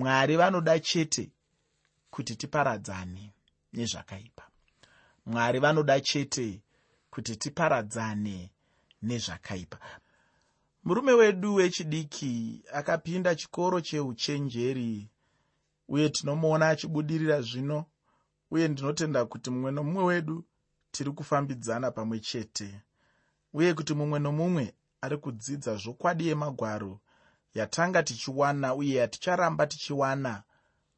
mwari vanoda chete kuti tiparadzane nezvakaipa. Mwari vanoda chete kuti tiparadzane nezvakaipa. Murume wedu wechidiki akapinda chikoro cheuchenjeri uye tinomuona achibudirira zvino uye ndinotenda kuti mumwe nomumwe wedu tiri kufambidzana pamwe chete uye kuti mumwe nomumwe ari kudzidza zvokwadi yemagwaro yatanga tichiwana uye yaticharamba tichiwana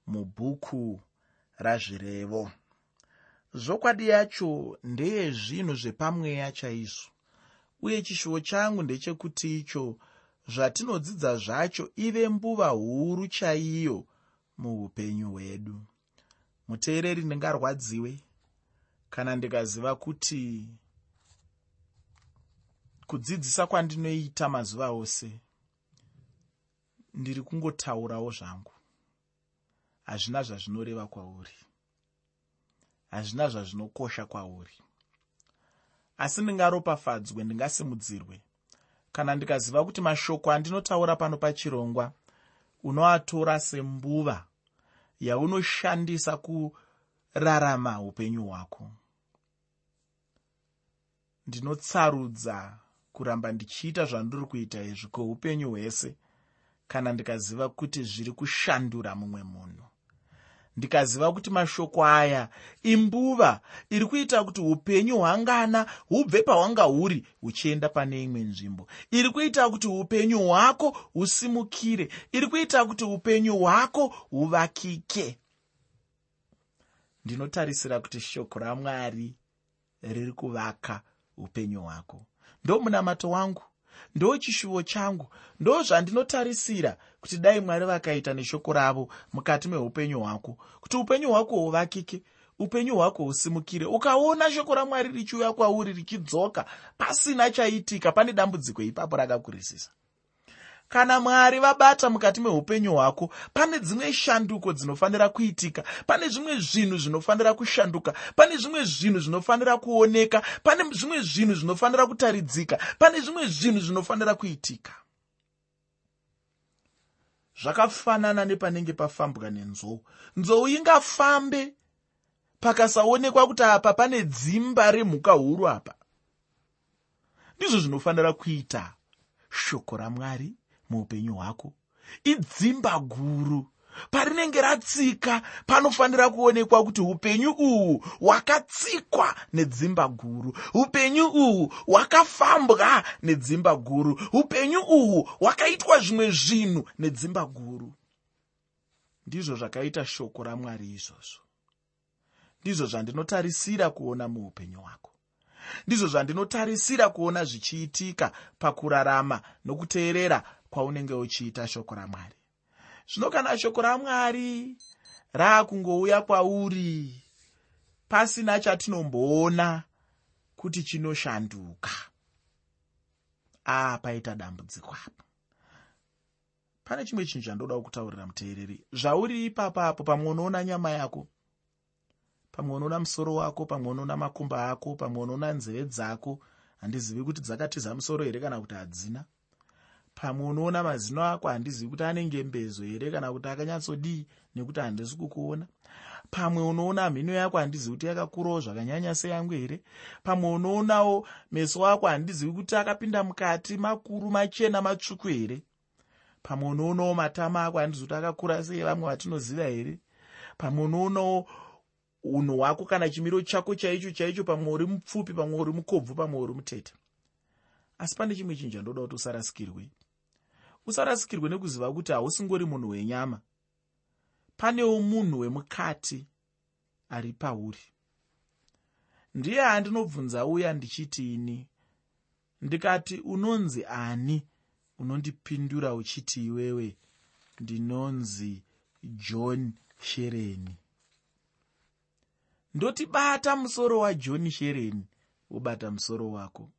mubhuku razvirevo. Zvokwadi yacho ndeyezvinhu zvepamweya chaizvo uye chishuwo changu ndechekuti icho zvatinodzidza zvacho ive mbuva huru chaiyo muupenyu hwedu. Muteereri ndingarwadziwe. Kana ndikaziva kuti kudzidzisa kwandinoita mazuva ose ndiri kungotaurawo zvangu. Hazvina zvazvinoreva kwauri. Hazvina zvazvinokosha kwauri. Asi ndingaropafadzwe ndingasimudzirwe. Kana ndikaziva kuti mashoko andinotaura pano pachirongwa unoatora sembuva yaunoshandisa kurarama upenyu hwako. Ndinotsarudza kuramba ndichiita zvandiri kuita izvi kweupenyu hwese kana ndikaziva kuti zviri kushandura mumwe munhu. Ndikaziva kuti mashoko aya imbuva iri kuita kuti upenyu hwangana hubve pahwanga huri huchienda pane imwe nzvimbo. Iri kuita kuti upenyu hwako husimukire. Iri kuita kuti upenyu hwako huvakike. Ndinotarisira kuti shoko ramwari riri kuvaka upenyu hwako. Ndo munamato wangu ndo chishuvo changu. Ndo zvandinotarisira kuti dai mwari vakaita neshoko ravo mukati meupenyu hwako. Kuti upenyu hwako huvakike upenyu hwako husimukire ukaona shoko ramwari richiuya kwauri richidzoka pasina chaitika pane dambudziko ipapo rakakurisisa kana mwari vabata mukati meupenyu hwako pane dzimwe shanduko dzinofanira kuitika pane zvimwe zvinhu zvinofanira kushanduka pane zvimwe zvinhu zvinofanira kuoneka pane zvimwe zvinhu zvinofanira kutaridzika pane zvimwe zvinhu zvinofanira kuitika. Zvakafanana nepanenge pafambwa nenzou. Nzou ingafambe pakasaonekwa kuti apa pane dzimba remhuka huru apa. Ndizvo zvinofanira kuita shoko ramwari muupenyu hwako. Idzimba guru parinenge ratsika panofanira kuonekwa kuti upenyu uhu hwakatsikwa nedzimba guru. Upenyu uhu hwakafambwa nedzimba guru. Upenyu uhu hwakaitwa zvimwe zvinhu nedzimba guru. Ndizvo zvakaita shoko ramwari izvozvo. Ndizvo zvandinotarisira kuona muupenyu hwako. Ndizvo zvandinotarisira kuona zvichiitika pakurarama nokuteerera kwaunenge uchiita shoko ramwari. Zvino kana shoko ramwari raakungouya kwauri pasina chatinomboona kuti chinoshanduka. Aa paita dambudziko apa. Pane chimwe chinhu chandoda kutaurira muteereri. Zvauri ipapapo pamwe unoona nyama yako pamwe unoona musoro wako pamwe unoona makumba ako pamwe unoona nzeve dzako handizivi kuti dzakatiza musoro here kana kuti hadzina pamwe unoona mazino ako handizivi kuti anenge mbezo here kana kuti akanyatsodii nekuti handisi kukuona. Pamwe unoona mhino yako handizivi kuti yakakurawo zvakanyanya seyangu here. Pamwe unoonawo meso ako handizivi kuti akapinda mukati makuru machena matsvuku here. Pamwe unoonawo matama ako handizivi kuti akakura sei vamwe vatinoziva here. Pamwe unoonawo unhu hwako kana chimiro chako chaicho chaicho pamwe uri mupfupi pamwe uri mukobvu pamwe uri mutete. Asi pane chimwe chinhu chandoda kuti usarasikirwe usarasikirwe nekuziva kuti hausingori munhu wenyama. Panewo munhu wemukati ari pauri. Ndiye handinobvunza uya ndichiti ini? Ndikati unonzi ani unondipindura uchiti iwewe? Ndinonzi john shereni. Ndoti bata musoro wajohn shereni wobata musoro wako.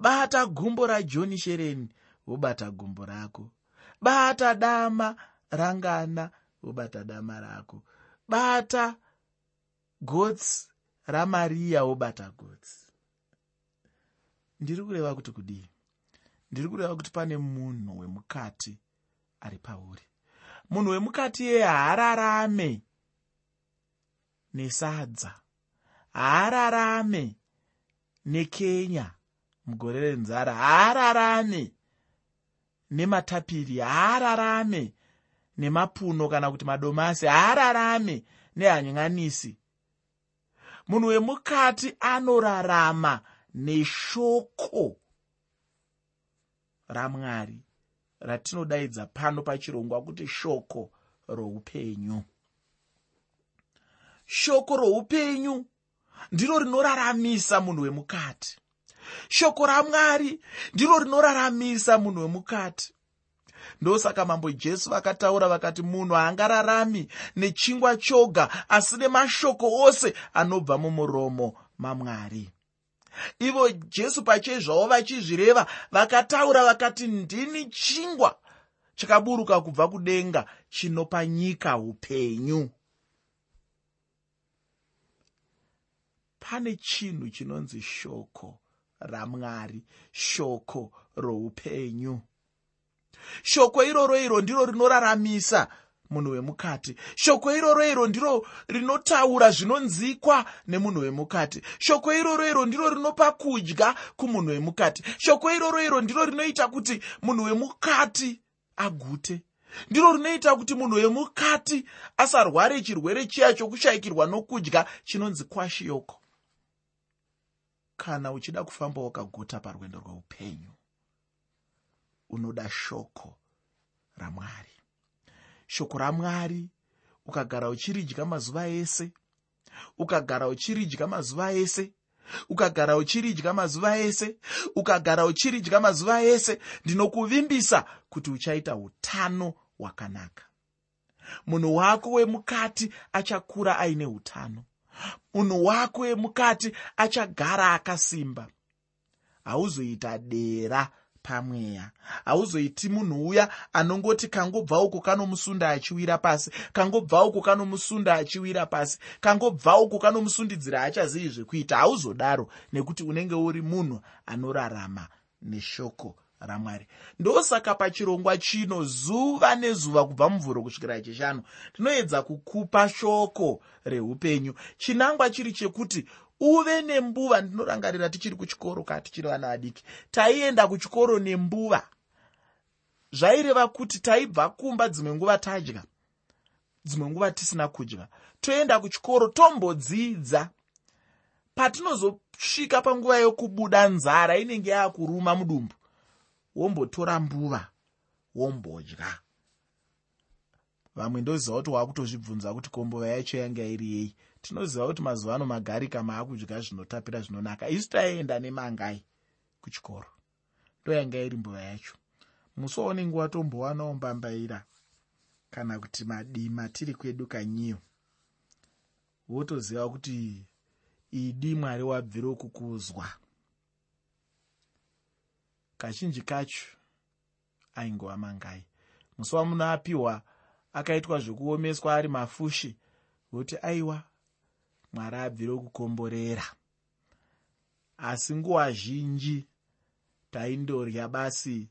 Bata gumbo rajohn shereni wobata gumbo rako. Bata dama rangana wobata dama rako. Bata gotsi ramariya wobata gotsi ndiri kureva kuti kudii? Ndiri kureva kuti pane munhu wemukati ari pauri. Munhu wemukati yeye haararame nesadza. Haararame nekenya mugore renzara. Haararame nematapiri haararame nemapuno kana kuti madomasi haararame nehanyanisi munhu wemukati anorarama neshoko ramwari ratinodaidza pano pachirongwa kuti shoko roupenyu. Shoko roupenyu ndiro rinoraramisa munhu wemukati shoko ramwari ndiro rinoraramisa munhu wemukati. Ndosaka mambo jesu vakataura vakati munhu haangararami nechingwa choga asi nemashoko ose anobva mumuromo mamwari. Ivo jesu pachezvavo vachizvireva vakataura vakati ndini chingwa chakaburuka kubva kudenga chinopa nyika upenyu. Pane chinhu chinonzi shoko ramwari shoko roupenyu. Shoko iroro iro ndiro rinoraramisa munhu wemukati. Shoko iroro iro ndiro rinotaura zvinonzikwa nemunhu wemukati. Shoko iroro iro ndiro rinopa kudya kumunhu wemukati. Shoko iroro iro ndiro rinoita kuti munhu wemukati agute. Ndiro rinoita kuti munhu wemukati asarware chirwere chiya chokushayikirwa nokudya chinonzi kwashiyoko kana uchida kufamba wakaguta parwendo rweupenyu unoda shoko ramwari. Shoko ramwari ukagara uchiridya mazuva ese ukagara uchiridya mazuva ese ukagara uchiridya mazuva ese ukagara uchiridya mazuva ese ndinokuvimbisa kuti uchaita utano hwakanaka. Munhu wako wemukati achakura aine utano munhu wako wemukati achagara akasimba. Hauzoita dera pamweya. Hauzoiti munhu uya anongoti kangobva uko kanomusunda achiwira pasi kangobva uko kanomusunda achiwira pasi kangobva uko kanomusundidzira achazivi zvekuita. Hauzodaro nekuti unenge uri munhu anorarama neshoko ramwari. Ndosaka pachirongwa chino zuva nezuva kubva muvhuro kusvikira chishanu tinoedza kukupa shoko reupenyu. Chinangwa chiri chekuti uve nembuva ndinorangarira tichiri kuchikoro ka tichiri vana vadiki taienda kuchikoro nembuva. Zvaireva kuti taibva kumba dzimwe nguva tadya dzimwe nguva tisina kudya toenda kuchikoro tombodzidza. Patinozosvika panguva yokubuda nzara inenge yaakuruma mudumbu wombotora mbuva wombodya. Vamwe ndoziva kuti waakutozvibvunza kuti kombova yacho yanga iri yei tinoziva kuti mazuva ano magarika maakudya zvinotapira zvinonaka. Isu taienda nemangai kuchikoro. Ndoyanga iri mbuva yacho. Musi waunenge watombowanawo mbambaira kana kuti madima tiri kwedu kanyiyo wotoziva kuti idi mwari wabviro kukuzwa kazhinji kacho aingova mangai. Musi wamunoapiwa akaitwa zvekuomeswa ari mafushi kuti aiwa mwari abvire kukomborera. Asi nguva zhinji taindorya basi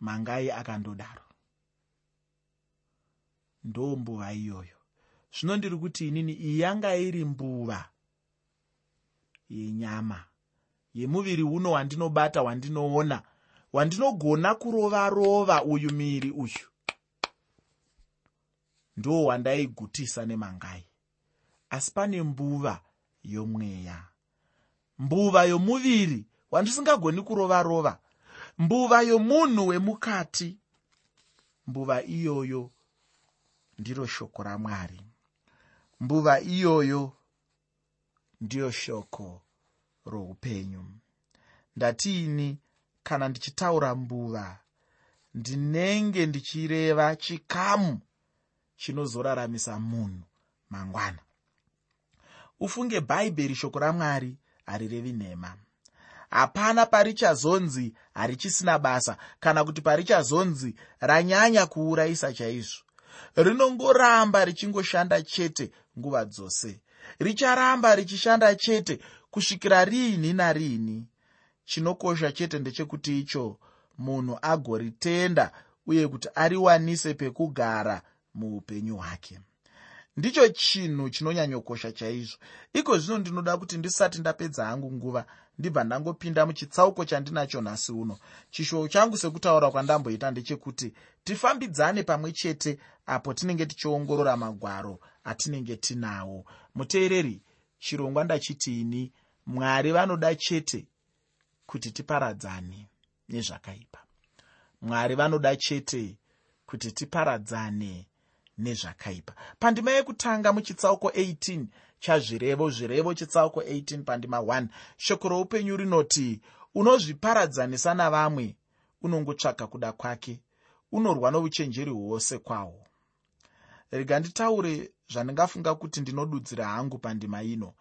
mangai akandodaro. Ndo mbuva iyoyo. Zvino ndiri kuti inini iyi yanga iri mbuva yenyama yemuviri uno wandinobata wandinoona wandinogona kurova rova uyu miri uyu. Ndo wandaigutisa nemangai. Asi pane mbuva yomweya. Mbuva yomuviri wandisingagoni kurova rova. Mbuva yomunhu wemukati. Mbuva iyoyo ndiro shoko ramwari. Mbuva iyoyo ndiyo shoko roupenyu. Ndatiini kana ndichitaura mbuva ndinenge ndichireva chikamu chinozoraramisa munhu mangwana. Ufunge bhaibheri shoko ramwari harirevi nhema. Hapana parichazonzi harichisina basa kana kuti parichazonzi ranyanya kuurayisa chaizvo. Rinongoramba richingoshanda chete nguva dzose. Richaramba richishanda chete kusvikira riini nariini. Chinokosha chete ndechekuti icho munhu agoritenda uye kuti ariwanise pekugara muupenyu hwake. Ndicho chinhu chinonyanyokosha chaizvo. Iko zvino ndinoda kuti ndisati ndapedza hangu nguva ndibva ndangopinda muchitsauko chandinacho nhasi uno. Chishou changu sekutaura kwandamboita ndechekuti tifambidzane pamwe chete apo tinenge tichiongorora magwaro atinenge tinawo. Muteereri chirongwa ndachitiini mwari vanoda chete kuti tiparadzane nezvakaipa. Mwari vanoda chete kuti tiparadzane nezvakaipa. Pandima yekutanga muchitsauko 18 chazvirevo zvirevo chitsauko 18 pandima 1 shoko roupenyu rinoti unozviparadzanisa navamwe unongotsvaka kuda kwake unorwa nouchenjeri hwose kwahwo rega nditaure zvandingafunga kuti ndinodudzira hangu pandima ino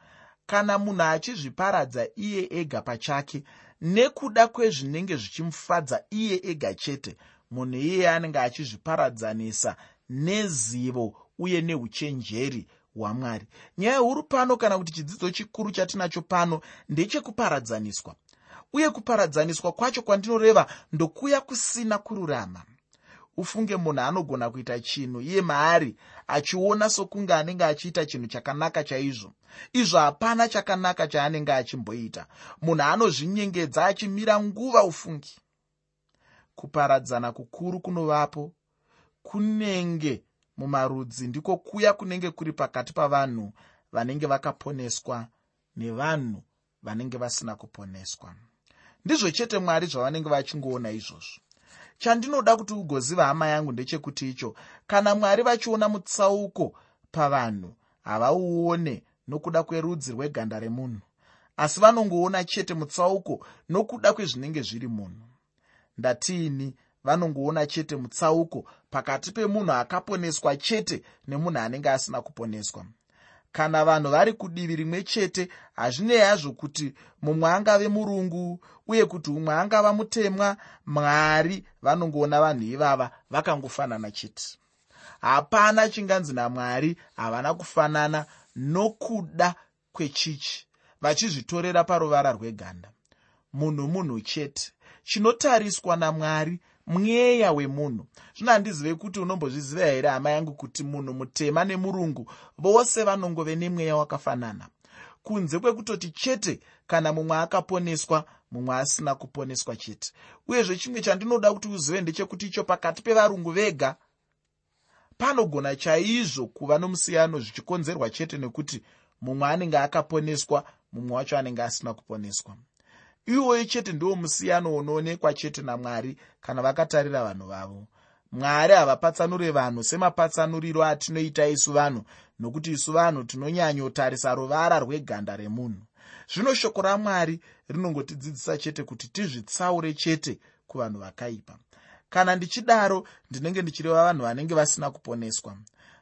kana munhu achizviparadza iye ega pachake. Nekuda kwezvinenge zvichimufadza iye ega chete. Munhu iyeye anenge achizviparadzanisa nezivo uye neuchenjeri hwamwari. Nyaya huru pano kana kuti chidzidzo chikuru chatinacho pano ndechekuparadzaniswa uye kuparadzaniswa kwacho kwandinoreva ndokuya kusina kururama ufunge munhu anogona kuita chinhu iye maari achiona sokunge anenge achiita chinhu chakanaka chaizvo. Izvo hapana chakanaka chaanenge achimboita. Munhu anozvinyengedza achimira nguva ufungi. Kuparadzana kukuru kunovapo kunenge mumarudzi ndiko kuya kunenge kuri pakati pavanhu vanenge vakaponeswa nevanhu vanenge vasina kuponeswa. Ndizvo chete mwari zvavanenge vachingoona izvozvo chandinoda kuti ugoziva hama yangu ndechekuti icho. Kana mwari vachiona mutsauko pavanhu havauone nokuda kwerudzi rweganda remunhu. Asi vanongoona chete mutsauko nokuda kwezvinenge zviri munhu. Ndatiini vanongoona chete mutsauko pakati pemunhu akaponeswa chete nemunhu anenge asina kuponeswa kana vanhu vari kudivi rimwe chete hazvinei hazvo kuti mumwe angave murungu uye kuti umwe angava mutemwa mwari vanongoona vanhu ivava vakangofanana chete. Hapana chinganzi namwari havana kufanana nokuda kwechichi vachizvitorera paruvara rweganda. Munhu munhu chete chinotariswa namwari mweya wemunhu. Zvino handizive kuti unombozviziva here hama yangu kuti munhu mutema nemurungu vose vanongove nemweya wakafanana? Kunze kwekutoti chete kana mumwe akaponeswa mumwe asina kuponeswa chete. Uyezve chimwe chandinoda kuti uzive ndechekuti icho pakati pevarungu vega panogona chaizvo kuva nomusiyano zvichikonzerwa chete nekuti mumwe anenge akaponeswa mumwe wacho anenge asina kuponeswa iwoyo chete ndiwo musiyano unoonekwa chete namwari kana vakatarira vanhu vavo. Mwari havapatsanure vanhu semapatsanuriro atinoita isu vanhu nokuti isu vanhu tinonyanyotarisa ruvara rweganda remunhu. Zvino shoko ramwari rinongotidzidzisa chete kuti tizvitsaure chete kuvanhu vakaipa. Kana ndichidaro ndinenge ndichireva vanhu vanenge vasina kuponeswa.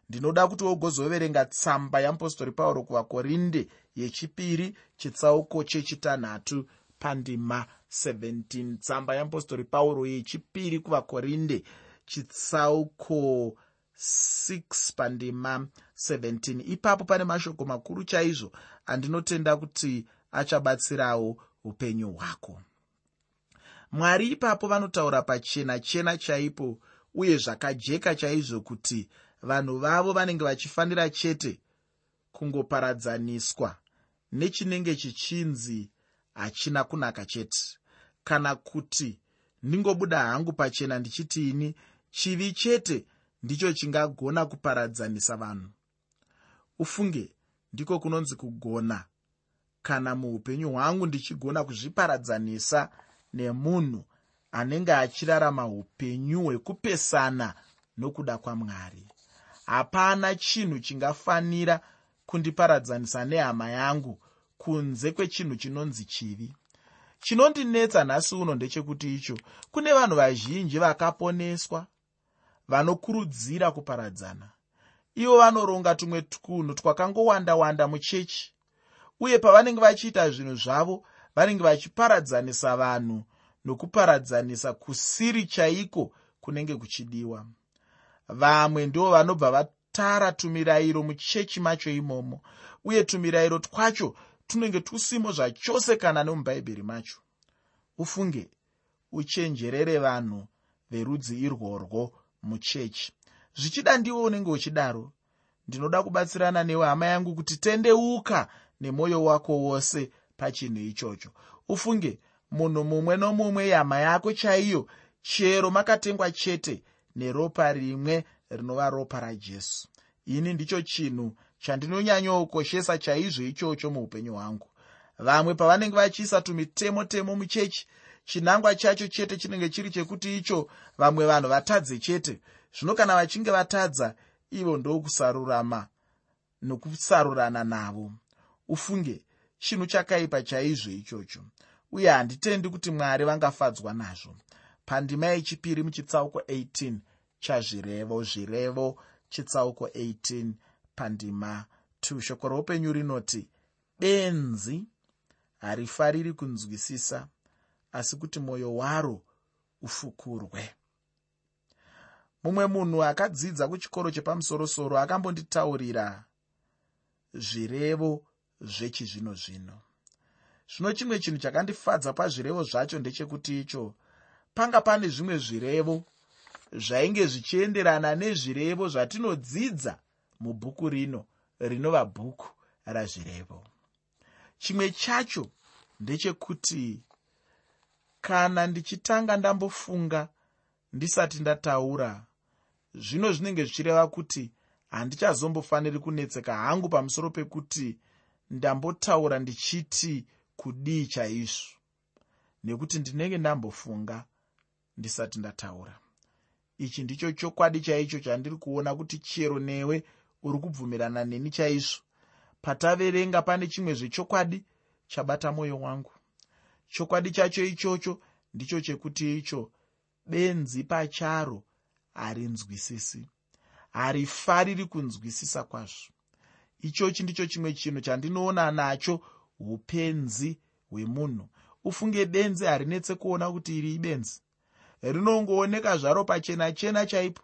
Ndinoda kuti wogozoverenga tsamba yeapostori pauro kuvakorinde yechipiri chitsauko chechitanhatu pandima 17 tsamba yeapostori pauro yechipiri kuvakorinde chitsauko 6 pandima 17 ipapo pane mashoko makuru chaizvo andinotenda kuti achabatsirawo upenyu hwako. Mwari ipapo vanotaura pachena chena chaipo uye zvakajeka chaizvo kuti vanhu vavo vanenge vachifanira chete kungoparadzaniswa nechinenge chichinzi hachina kunaka chete. Kana kuti ndingobuda hangu pachena ndichitiini chivi chete ndicho chingagona kuparadzanisa vanhu. Ufunge ndiko kunonzi kugona. Kana muupenyu hwangu ndichigona kuzviparadzanisa nemunhu anenge achirarama upenyu hwekupesana nokuda kwamwari. Hapana chinhu chingafanira kundiparadzanisa nehama yangu kunze kwechinhu chinonzi chivi. Chinondinetsa nhasi uno ndechekuti icho kune vanhu vazhinji vakaponeswa vanokurudzira kuparadzana. Ivo vanoronga tumwe twunhu twakangowanda-wanda muchechi uye pavanenge vachiita zvinhu zvavo vanenge vachiparadzanisa vanhu nokuparadzanisa kusiri chaiko kunenge kuchidiwa. Vamwe ndo vanobva vatara tumirayiro muchechi macho imomo uye tumirayiro twacho tunenge tusimo zvachose kana nemubhaibheri macho. Ufunge uchenjerere vanhu verudzi irworwo muchechi. Zvichida ndiwo unenge uchidaro. Ndinoda kubatsirana newe hama yangu kuti tendeuka nemwoyo wako wose pachinhu ichocho. Ufunge munhu mumwe nomumwe yama yako chaiyo chero makatengwa chete neropa rimwe rinova ropa rajesu. Ini ndicho chinhu chandinonyanyokoshesa chaizvo ichocho muupenyu hwangu. Vamwe pavanenge vachiisa tumitemo temo muchechi chinangwa chacho chete chinenge chiri chekuti icho vamwe vanhu vatadze chete. Zvino kana vachinge vatadza ivo ndokusarurama nokusarurana navo. Ufunge chinhu chakaipa chaizvo ichocho uye handitendi kuti mwari vangafadzwa nazvo. Pandima yechipiri muchitsauko 18 chazvirevo zvirevo chitsauko 18 pandima. 2 shoko roupenyu rinoti benzi harifariri kunzwisisa asi kuti mwoyo waro ufukurwe. Mumwe munhu akadzidza kuchikoro chepamusorosoro akambonditaurira zvirevo zvechizvino zvino zvino chimwe chinhu chakandifadza pazvirevo zvacho ndechekuti icho panga pane zvimwe zvirevo zvainge zvichienderana nezvirevo zvatinodzidza mubhuku rino rinova bhuku razvirevo. Chimwe chacho ndechekuti kana ndichitanga ndambofunga ndisati ndataura zvino zvinenge zvichireva kuti handichazombofaniri kunetseka hangu pamusoro pekuti ndambotaura ndichiti kudii chaizvo. Nekuti ndinenge ndambofunga ndisati ndataura. Ichi ndicho chokwadi chaicho chandiri kuona kuti chero newe uri kubvumirana neni chaizvo. Pataverenga pane chimwe zvechokwadi chabata mwoyo wangu. Chokwadi chacho ichocho ndicho chekuti icho benzi pacharo harinzwisisi harifariri kunzwisisa kwazvo. Ichochi ndicho chimwe chinhu chandinoona nacho upenzi hwemunhu. Ufunge benzi harinetse kuona kuti iri ibenzi. Rinongooneka zvaro pachena chena chaipo.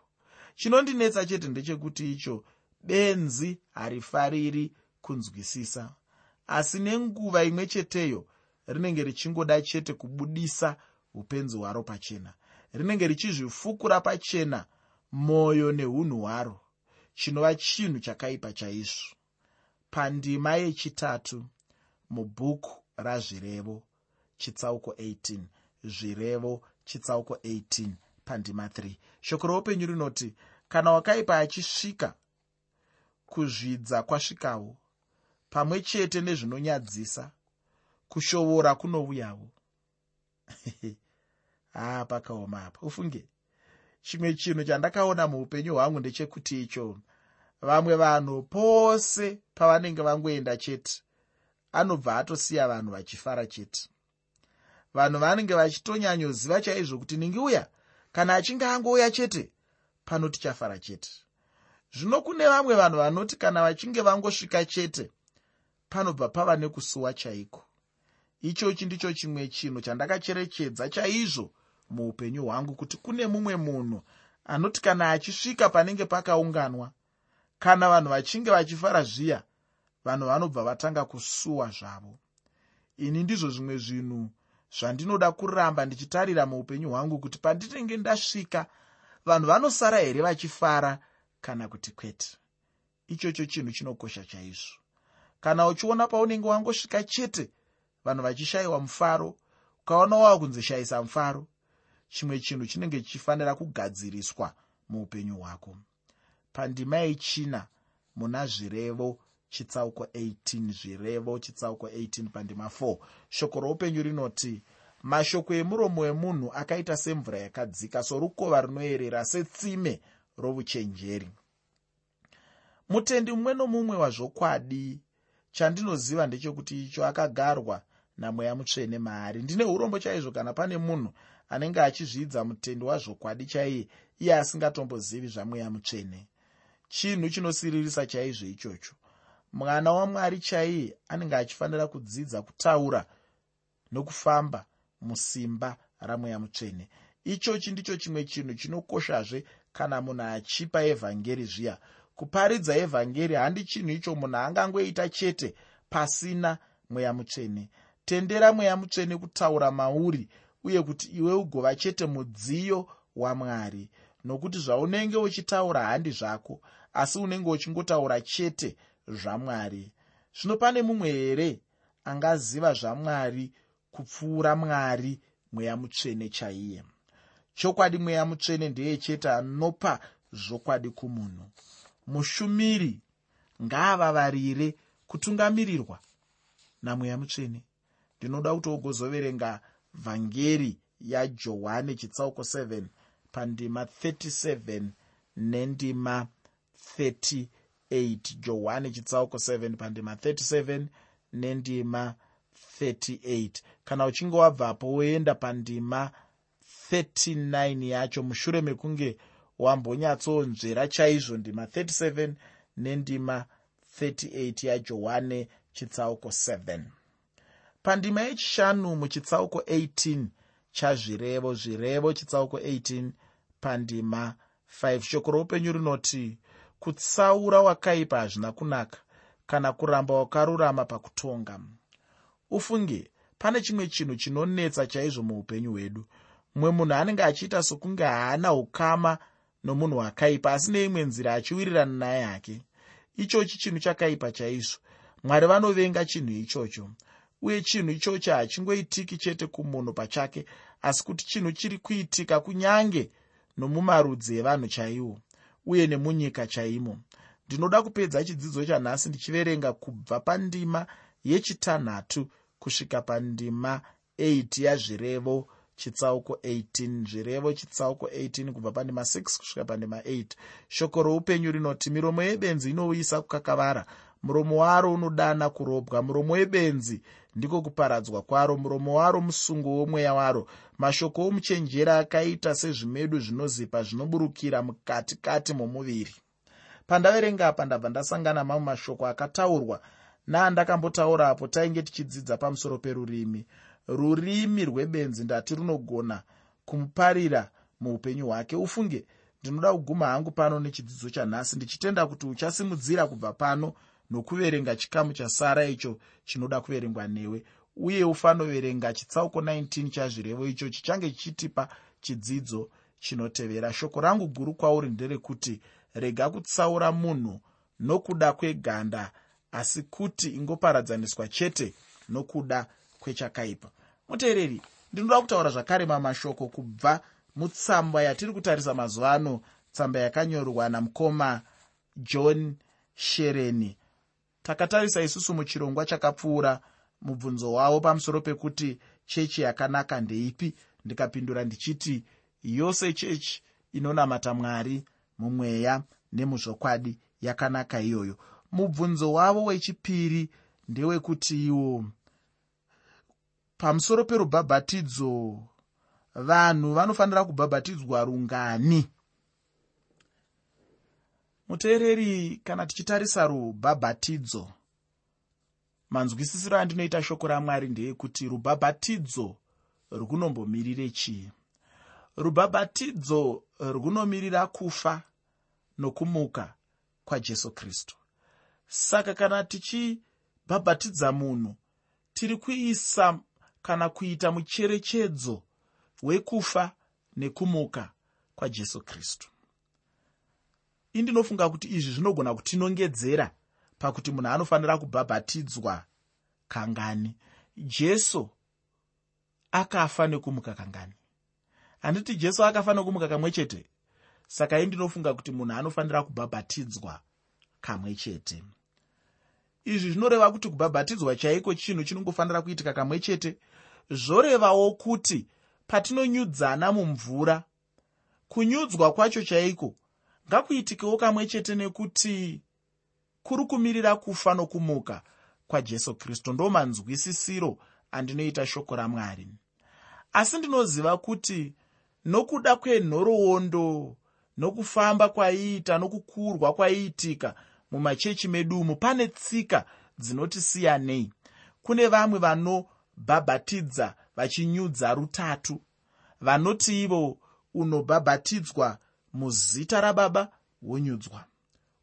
Chinondinetsa chete ndechekuti icho benzi harifariri kunzwisisa. Asi nenguva imwe cheteyo rinenge richingoda chete kubudisa upenzi hwaro pachena. Rinenge richizvifukura pachena mwoyo neunhu hwaro chinova chinhu chakaipa chaizvo. Pandima yechitatu mubhuku razvirevo chitsauko 18 zvirevo chitsauko 18 pandima 3 shoko roupenyu rinoti kana wakaipa achisvika kuzvidza kwasvikawo pamwe chete nezvinonyadzisa kushovora kunouyawo. Haa pakaoma apa. Ufunge. Chimwe chinhu chandakaona muupenyu hwangu ndechekuti icho. Vamwe vanhu pose pavanenge vangoenda chete anobva atosiya vanhu vachifara chete. Vanhu vanenge vachitonyanyoziva chaizvo kuti ningiuya kana achinge angouya chete pano tichafara chete zvino kune vamwe vanhu vanoti kana vachinge vangosvika chete panobva pava nekusuwa chaiko? Ichochi ndicho chimwe chinhu chandakacherechedza chaizvo muupenyu hwangu kuti kune mumwe munhu anoti kana achisvika panenge pakaunganwa kana vanhu vachinge vachifara zviya vanhu vanobva vatanga kusuwa zvavo. Ini ndizvo zvimwe zvinhu zvandinoda kuramba ndichitarira muupenyu hwangu kuti pandinenge ndasvika vanhu vanosara here vachifara kana kuti kwete. Ichocho chinhu chinokosha chaizvo. Kana uchiona paunenge wangosvika chete vanhu vachishayiwa mufaro ukaona wava kunzishayisa mufaro chimwe chinhu chinenge chichifanira kugadziriswa muupenyu hwako. Pandima yechina muna zvirevo chitsauko 18 zvirevo chitsauko 18 pandima 4 shoko roupenyu rinoti mashoko emuromo wemunhu akaita semvura yakadzika sorukova runoyerera setsime rouchenjeri mutendi mumwe nomumwe wazvokwadi chandinoziva ndechekuti icho akagarwa namweya mutsvene maari. Ndine urombo chaizvo kana pane munhu anenge achizvidza mutendi wazvokwadi chaiye iye asingatombozivi zvamweya mutsvene. Chinhu chinosiririsa chaizvo ichocho. Mwana wamwari chaiye anenge achifanira kudzidza kutaura nokufamba musimba ramweya mutsvene. Ichochi ndicho chimwe chinhu chinokoshazve kana munhu achipa evhangeri zviya kuparidza evhangeri handi chinhu icho munhu angangoita chete pasina mweya mutsvene. Tendera mweya mutsvene kutaura mauri uye kuti iwe ugova chete mudziyo wamwari. Nokuti zvaunenge uchitaura handi zvako asi unenge uchingotaura chete zvamwari. Zvino pane mumwe here angaziva zvamwari kupfuura mwari mweya mutsvene chaiye chokwadi mweya mutsvene ndeye chete anopa zvokwadi kumunhu. Mushumiri ngaavavarire kutungamirirwa namweya mutsvene. Ndinoda kuti ogozoverenga vhangeri yajohani chitsauko 7 pandima 37 nendima 38 johani chitsauko 7 pandima 37 nendima 38 kana uchinge wabvapo woenda pandima 39 yacho mushure mekunge wambonyatsonzvera chaizvo ndima 37 nendima 38 yajohane chitsauko 7 pandima yechishanu muchitsauko 18 chazvirevo zvirevo chitsauko 18 pandima 5 shoko roupenyu rinoti kutsaura wakaipa hazvina kunaka kana kuramba wakarurama pakutonga. Ufunge pane chimwe chinhu chinonetsa chaizvo muupenyu hwedu mumwe munhu anenge achiita sokunge haana ukama nomunhu wakaipa asi neimwe nzira achiwirirana naye hake. Ichochi chinhu chakaipa chaizvo. Mwari vanovenga chinhu ichocho uye chinhu ichocho hachingoitiki chete kumunhu pachake asi kuti chinhu chiri kuitika kunyange nomumarudzi evanhu chaiwo uye nemunyika chaimo. Ndinoda kupedza chidzidzo chanhasi ndichiverenga kubva pandima yechitanhatu kusvika pandima 8 yazvirevo chitsauko 18 zvirevo chitsauko 18 kubva pandima 6 kusvika pandima 8 shoko roupenyu rinoti miromo yebenzi inouyisa kukakavara. Muromo waro unodana kurobwa. Muromo webenzi ndiko kuparadzwa kwaro. Muromo waro musungo womweya waro. Mashoko omuchenjera akaita sezvimedu zvinozipa zvinoburukira mukati kati momuviri. Pandaverenga apa ndabva ndasangana mamwe mashoko akataurwa naandakambotaurapo tainge tichidzidza pamusoro perurimi rurimi rwebenzi ndati runogona kumuparira muupenyu hwake. Ufunge ndinoda kuguma hangu pano nechidzidzo chanhasi ndichitenda kuti uchasimudzira kubva pano nokuverenga chikamu chasara icho chinoda kuverengwa newe. Uye ufanoverenga chitsauko 19 chazvirevo icho chichange chichitipa chidzidzo chinotevera. Shoko rangu guru kwauri nderekuti rega kutsaura munhu nokuda kweganda asi kuti ingoparadzaniswa chete nokuda kwechakaipa. Muteereri ndinoda kutaura zvakare mamashoko kubva mutsamba yatiri kutarisa mazuva ano tsamba yakanyorwa namukoma john shereni takatarisa isusu muchirongwa chakapfuura mubvunzo wavo pamusoro pekuti chechi yakanaka ndeipi? Ndikapindura ndichiti yose chechi inonamata mwari mumweya nemuzvokwadi yakanaka iyoyo. Mubvunzo wavo wechipiri ndewekuti iwo pamusoro perubhabhatidzo vanhu vanofanira kubhabhatidzwa rungani. Muteereri kana tichitarisa rubhabhatidzo manzwisisiro andinoita shoko ramwari ndeyekuti rubhabhatidzo rukunombomirire chii? Rubhabhatidzo rukunomirira kufa nokumuka kwajesu kristu. Saka kana tichibhabhatidza munhu tiri kuisa kana kuita mucherechedzo wekufa nekumuka kwajesu kristu. Indinofunga kuti izvi zvinogona kutinongedzera pakuti munhu anofanira kubhabhatidzwa kangani. Jesu akafa nekumuka kangani? Handiti jesu akafa nekumuka kamwe chete? Saka indinofunga kuti munhu anofanira kubhabhatidzwa kamwe chete. Izvi zvinoreva kuti kubhabhatidzwa chaiko chinhu chinongofanira kuitika kamwe chete zvorevawo kuti patinonyudzana mumvura. Kunyudzwa kwacho chaiko? Ngakuitikewo kamwe chete nekuti kuri kumirira kufa nokumuka kwajesu kristu ndo manzwisisiro andinoita shoko ramwari. Asi ndinoziva kuti nokuda kwenhoroondo nokufamba kwaiita nokukurwa kwaiitika mumachechi medu umu pane tsika dzinotisiyanei kune vamwe vanobhabhatidza vachinyudza rutatu. Vanoti ivo unobhabhatidzwa muzita rababa wonyudzwa.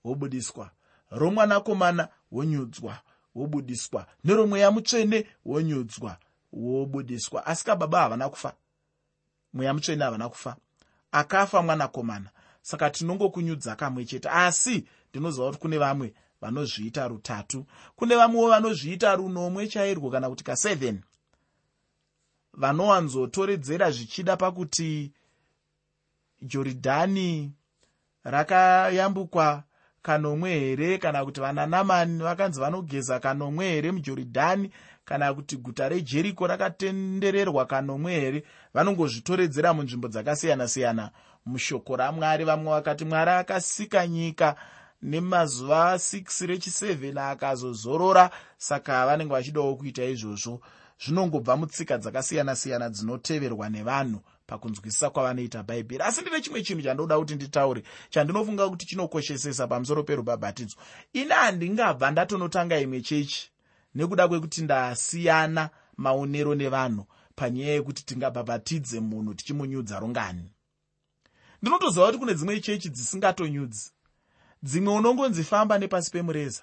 Wobudiswa. Romwanakomana wonyudzwa. Wobudiswa. Neromweya mutsvene wonyudzwa. Wobudiswa. Asi kababa havana kufa. Mweya mutsvene havana kufa. Akafa mwanakomana. Saka tinongokunyudza kamwe chete. Asi ndinoziva kuti kune vamwe vanozviita rutatu. Kune vamwewo vanozviita runomwe chairwo kana kuti ka7 vanowanzotoredzera zvichida pakuti jorodhani rakayambukwa kanomwe here kana kuti vananamani vakanzi vanogeza kanomwe here mujorodhani kana kuti guta rejeriko rakatendererwa kanomwe here vanongozvitoredzera munzvimbo dzakasiyana-siyana. Mushoko ramwari vamwe vakati mwari akasika nyika nemazuva 6 rechi7 akazozorora saka vanenge vachidawo kuita izvozvo. Zvinongobva mutsika dzakasiyana-siyana dzinoteverwa nevanhu pakunzwisisa kwavanoita bhaibheri. Asi ndine chimwe chinhu chandinoda kuti nditaure chandinofunga kuti chinokoshesesa pamusoro perubhabhatidzo. Ini handingabva ndatonotanga imwe chechi nekuda kwekuti ndasiyana maonero nevanhu panyaya yekuti tingabhabhatidze munhu tichimunyudza rungani ndinotoziva kuti kune dzimwe chechi dzisingatonyudzi dzimwe unongonzifamba nepasi pemureza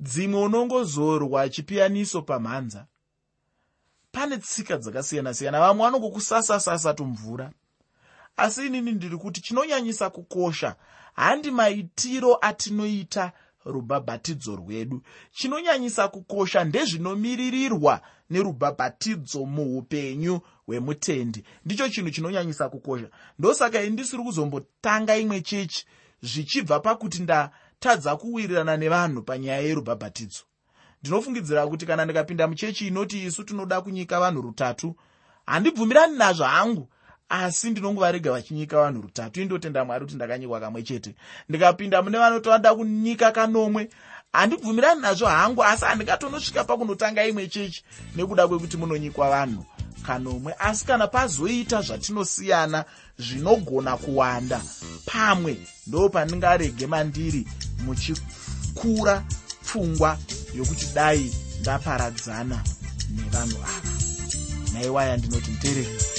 dzimwe unongozorwa chipiyaniso pamhanza. Pane tsika dzakasiyana-siyana vamwe vanongokusasasasa tumvura. Asi inini ndiri kuti chinonyanyisa kukosha handi maitiro atinoita rubhabhatidzo rwedu. Chinonyanyisa kukosha ndezvinomiririrwa nerubhabhatidzo muupenyu hwemutendi. Ndicho chinhu chinonyanyisa kukosha. Ndosaka ini ndisiri kuzombotanga imwe chechi zvichibva pakuti ndatadza kuwirirana nevanhu panyaya yerubhabhatidzo. Ndinofungidzira kuti kana ndikapinda muchechi inoti isu tinoda kunyika vanhu rutatu handibvumirani nazvo hangu asi ndinongovarega vachinyika vanhu rutatu. Indotenda mwari kuti ndakanyikwa kamwe chete. Ndikapinda mune vanoti vanoda kunyika kanomwe handibvumirani nazvo hangu asi handingatonosvika pakunotanga imwe chechi nekuda kwekuti munonyikwa vanhu kanomwe asi kana pazoita zvatinosiyana zvinogona kuwanda pamwe ndo pandingarege mandiri muchikura pfungwa yokuti dai ndaparadzana nevanhu ava. Naiwaya ndinoti muteereri